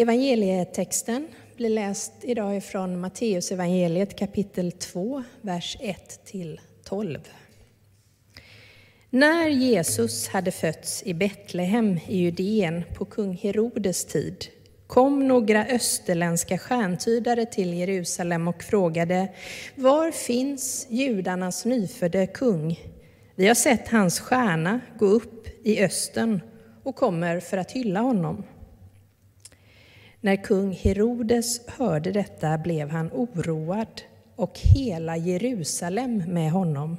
Evangelietexten blir läst idag ifrån Matteus evangeliet kapitel 2, vers 1 till 12. När Jesus hade fötts i Betlehem i Judeen på kung Herodes tid kom några österländska stjärntydare till Jerusalem och frågade Var finns judarnas nyfödde kung? Vi har sett hans stjärna gå upp i östen och kommer för att hylla honom. När kung Herodes hörde detta blev han oroad och hela Jerusalem med honom.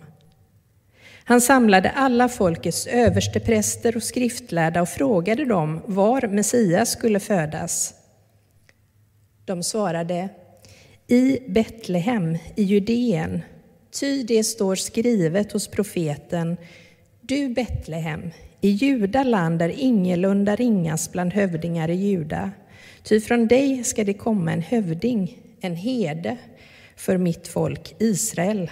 Han samlade alla folkets överstepräster och skriftlärda och frågade dem var Messias skulle födas. De svarade i Betlehem i Judeen, ty det står skrivet hos profeten Du Betlehem, i Judaland är ingalunda ringas bland hövdingar i Juda, ty från dig ska det komma en hövding, en herde för mitt folk Israel.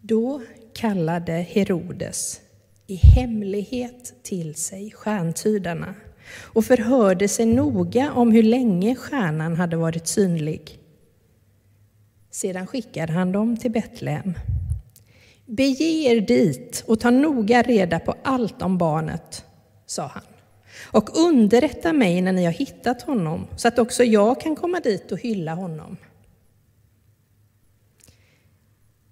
Då kallade Herodes i hemlighet till sig stjärntydarna och förhörde sig noga om hur länge stjärnan hade varit synlig. Sedan skickade han dem till Betlehem. Bege er dit och ta noga reda på allt om barnet, sa han, och underrätta mig när ni har hittat honom så att också jag kan komma dit och hylla honom.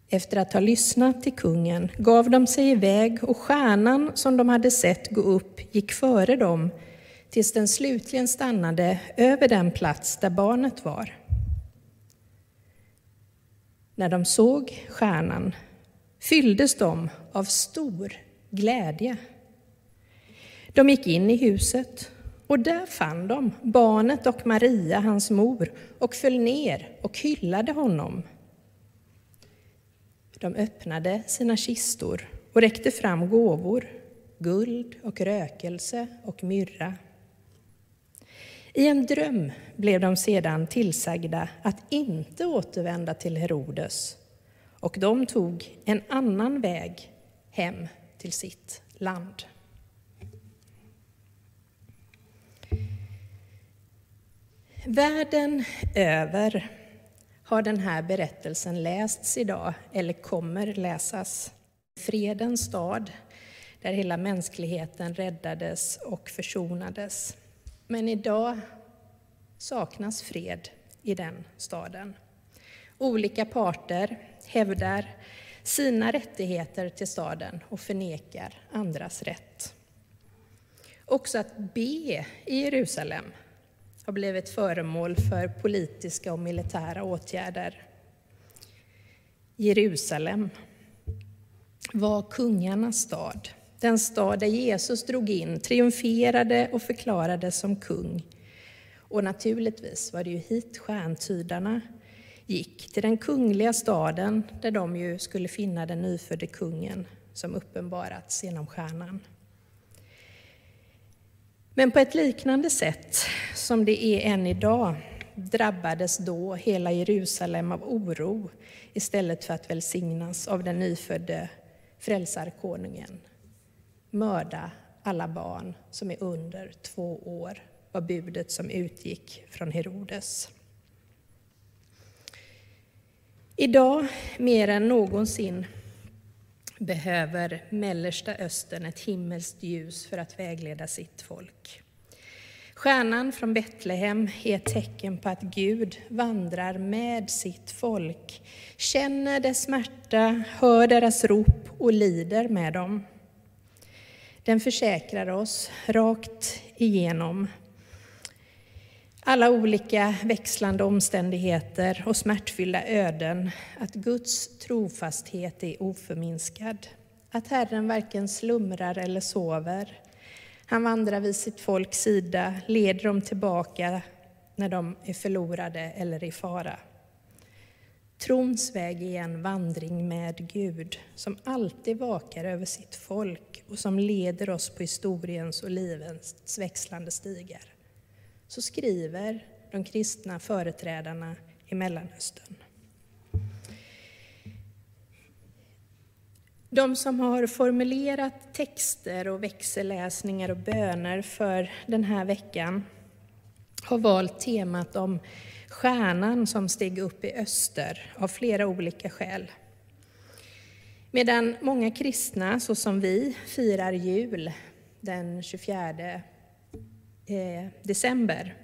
Efter att ha lyssnat till kungen gav de sig iväg och stjärnan som de hade sett gå upp gick före dem tills den slutligen stannade över den plats där barnet var. När de såg stjärnan fylldes de av stor glädje. De gick in i huset och där fann de barnet och Maria, hans mor, och föll ner och hyllade honom. De öppnade sina kistor och räckte fram gåvor, guld och rökelse och myrra. I en dröm blev de sedan tillsagda att inte återvända till Herodes och de tog en annan väg hem till sitt land. Världen över har den här berättelsen lästs idag, eller kommer läsas. Fredens stad, där hela mänskligheten räddades och försonades. Men idag saknas fred i den staden. Olika parter hävdar sina rättigheter till staden och förnekar andras rätt. Också att be i Jerusalem har blivit föremål för politiska och militära åtgärder. Jerusalem var kungarnas stad, den stad där Jesus drog in, triumferade och förklarades som kung. Och naturligtvis var det ju hit stjärntydarna gick, till den kungliga staden där de ju skulle finna den nyfödde kungen som uppenbarats genom stjärnan. Men på ett liknande sätt som det är än idag drabbades då hela Jerusalem av oro istället för att välsignas av den nyfödde frälsarkonungen. Mörda alla barn som är under två år var budet som utgick från Herodes. Idag mer än någonsin behöver Mellersta Östern ett himmelskt ljus för att vägleda sitt folk. Stjärnan från Betlehem är ett tecken på att Gud vandrar med sitt folk, känner dess smärta, hör deras rop och lider med dem. Den försäkrar oss rakt igenom alla olika växlande omständigheter och smärtfyllda öden, att Guds trofasthet är oförminskad, att Herren varken slumrar eller sover. Han vandrar vid sitt folks sida, leder dem tillbaka när de är förlorade eller i fara. Trons väg är en vandring med Gud, som alltid vakar över sitt folk och som leder oss på historiens och livens växlande stigar så skriver de kristna företrädarna i Mellanöstern. De som har formulerat texter och växelläsningar och böner för den här veckan har valt temat om stjärnan som steg upp i öster av flera olika skäl. Medan många kristna, såsom vi, firar jul den 24 Eh, december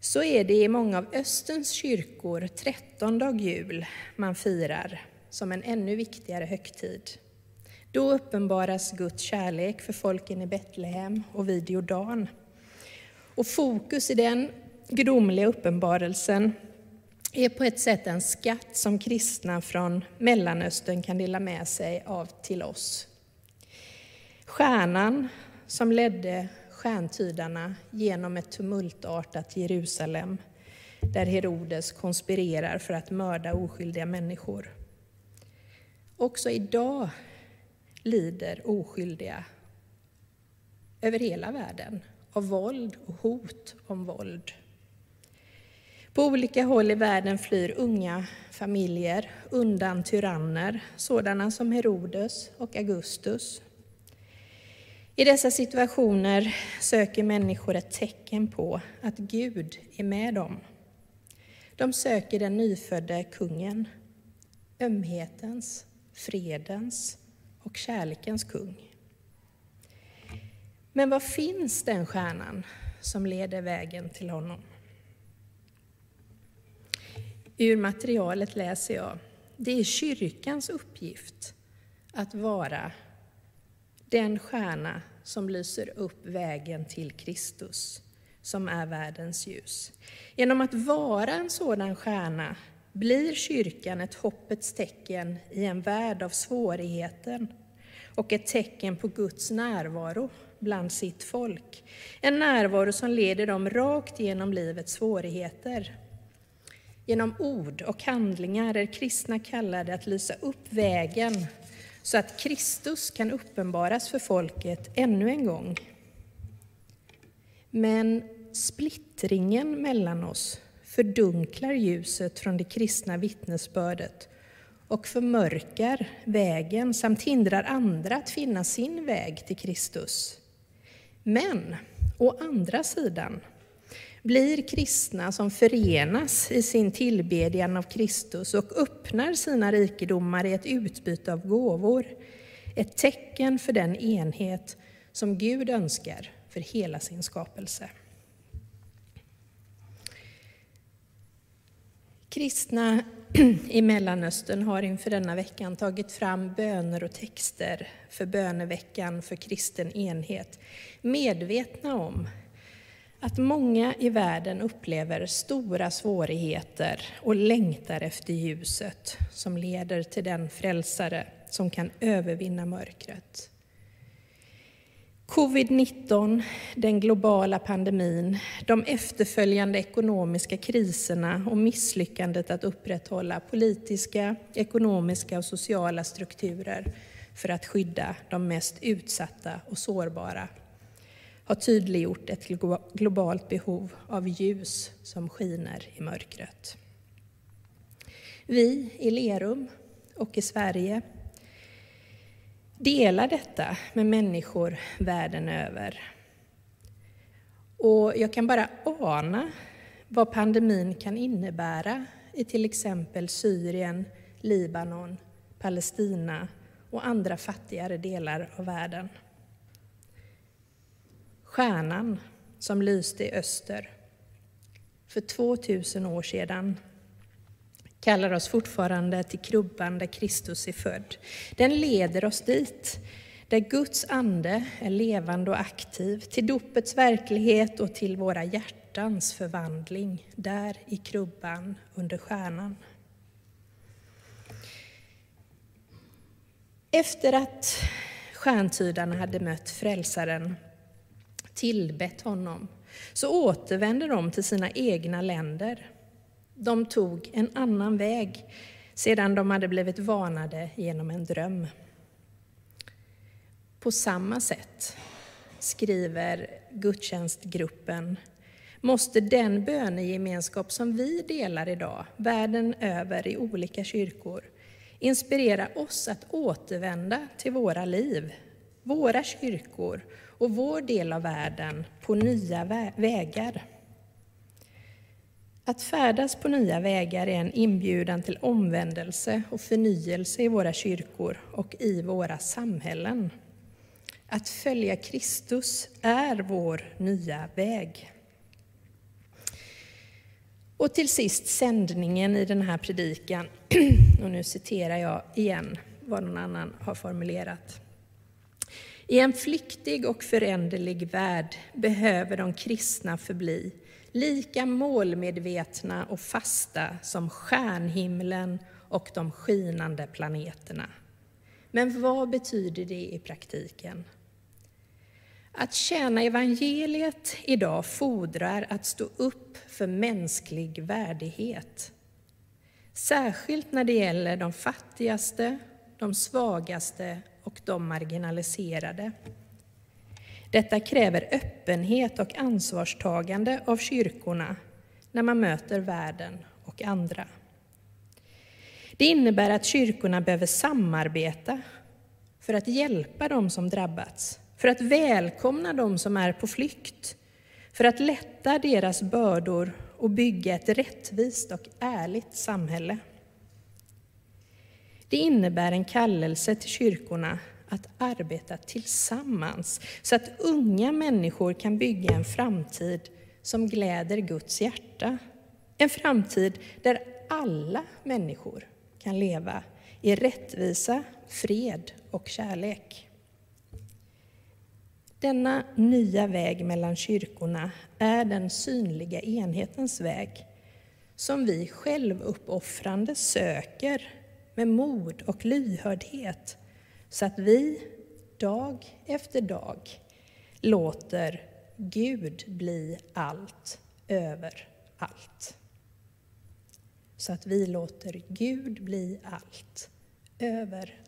så är det i många av Österns kyrkor trettondag jul man firar som en ännu viktigare högtid. Då uppenbaras Guds kärlek för folken i Betlehem och vid Jordan. Och fokus i den gudomliga uppenbarelsen är på ett sätt en skatt som kristna från Mellanöstern kan dela med sig av till oss. Stjärnan som ledde stjärntydarna genom ett tumultartat Jerusalem där Herodes konspirerar för att mörda oskyldiga människor. Också idag lider oskyldiga över hela världen av våld och hot om våld. På olika håll i världen flyr unga familjer undan tyranner, sådana som Herodes och Augustus. I dessa situationer söker människor ett tecken på att Gud är med dem. De söker den nyfödde kungen, ömhetens, fredens och kärlekens kung. Men var finns den stjärnan som leder vägen till honom? Ur materialet läser jag, det är kyrkans uppgift att vara den stjärna som lyser upp vägen till Kristus, som är världens ljus. Genom att vara en sådan stjärna blir kyrkan ett hoppets tecken i en värld av svårigheter och ett tecken på Guds närvaro bland sitt folk. En närvaro som leder dem rakt genom livets svårigheter. Genom ord och handlingar är kristna kallade att lysa upp vägen så att Kristus kan uppenbaras för folket ännu en gång. Men splittringen mellan oss fördunklar ljuset från det kristna vittnesbördet och förmörkar vägen samt hindrar andra att finna sin väg till Kristus. Men å andra sidan blir kristna som förenas i sin tillbedjan av Kristus och öppnar sina rikedomar i ett utbyte av gåvor, ett tecken för den enhet som Gud önskar för hela sin skapelse. Kristna i Mellanöstern har inför denna veckan tagit fram böner och texter för böneveckan för kristen enhet, medvetna om att många i världen upplever stora svårigheter och längtar efter ljuset som leder till den frälsare som kan övervinna mörkret. Covid-19, den globala pandemin, de efterföljande ekonomiska kriserna och misslyckandet att upprätthålla politiska, ekonomiska och sociala strukturer för att skydda de mest utsatta och sårbara har tydliggjort ett globalt behov av ljus som skiner i mörkret. Vi i Lerum och i Sverige delar detta med människor världen över. Och jag kan bara ana vad pandemin kan innebära i till exempel Syrien, Libanon, Palestina och andra fattigare delar av världen. Stjärnan som lyste i öster för 2000 år sedan kallar oss fortfarande till krubban där Kristus är född. Den leder oss dit, där Guds ande är levande och aktiv, till dopets verklighet och till våra hjärtans förvandling, där i krubban under stjärnan. Efter att stjärntydarna hade mött frälsaren tillbett honom, så återvände de till sina egna länder. De tog en annan väg sedan de hade blivit varnade genom en dröm. På samma sätt, skriver gudstjänstgruppen, måste den bönegemenskap som vi delar idag, världen över i olika kyrkor, inspirera oss att återvända till våra liv, våra kyrkor och vår del av världen på nya vägar. Att färdas på nya vägar är en inbjudan till omvändelse och förnyelse i våra kyrkor och i våra samhällen. Att följa Kristus är vår nya väg. Och till sist sändningen i den här predikan, och nu citerar jag igen vad någon annan har formulerat. I en flyktig och föränderlig värld behöver de kristna förbli lika målmedvetna och fasta som stjärnhimlen och de skinande planeterna. Men vad betyder det i praktiken? Att tjäna evangeliet idag fordrar att stå upp för mänsklig värdighet. Särskilt när det gäller de fattigaste, de svagaste och de marginaliserade. Detta kräver öppenhet och ansvarstagande av kyrkorna när man möter världen och andra. Det innebär att kyrkorna behöver samarbeta för att hjälpa dem som drabbats, för att välkomna dem som är på flykt, för att lätta deras bördor och bygga ett rättvist och ärligt samhälle. Det innebär en kallelse till kyrkorna att arbeta tillsammans så att unga människor kan bygga en framtid som gläder Guds hjärta. En framtid där alla människor kan leva i rättvisa, fred och kärlek. Denna nya väg mellan kyrkorna är den synliga enhetens väg som vi självuppoffrande söker med mod och lyhördhet så att vi dag efter dag låter Gud bli allt över allt. Så att vi låter Gud bli allt över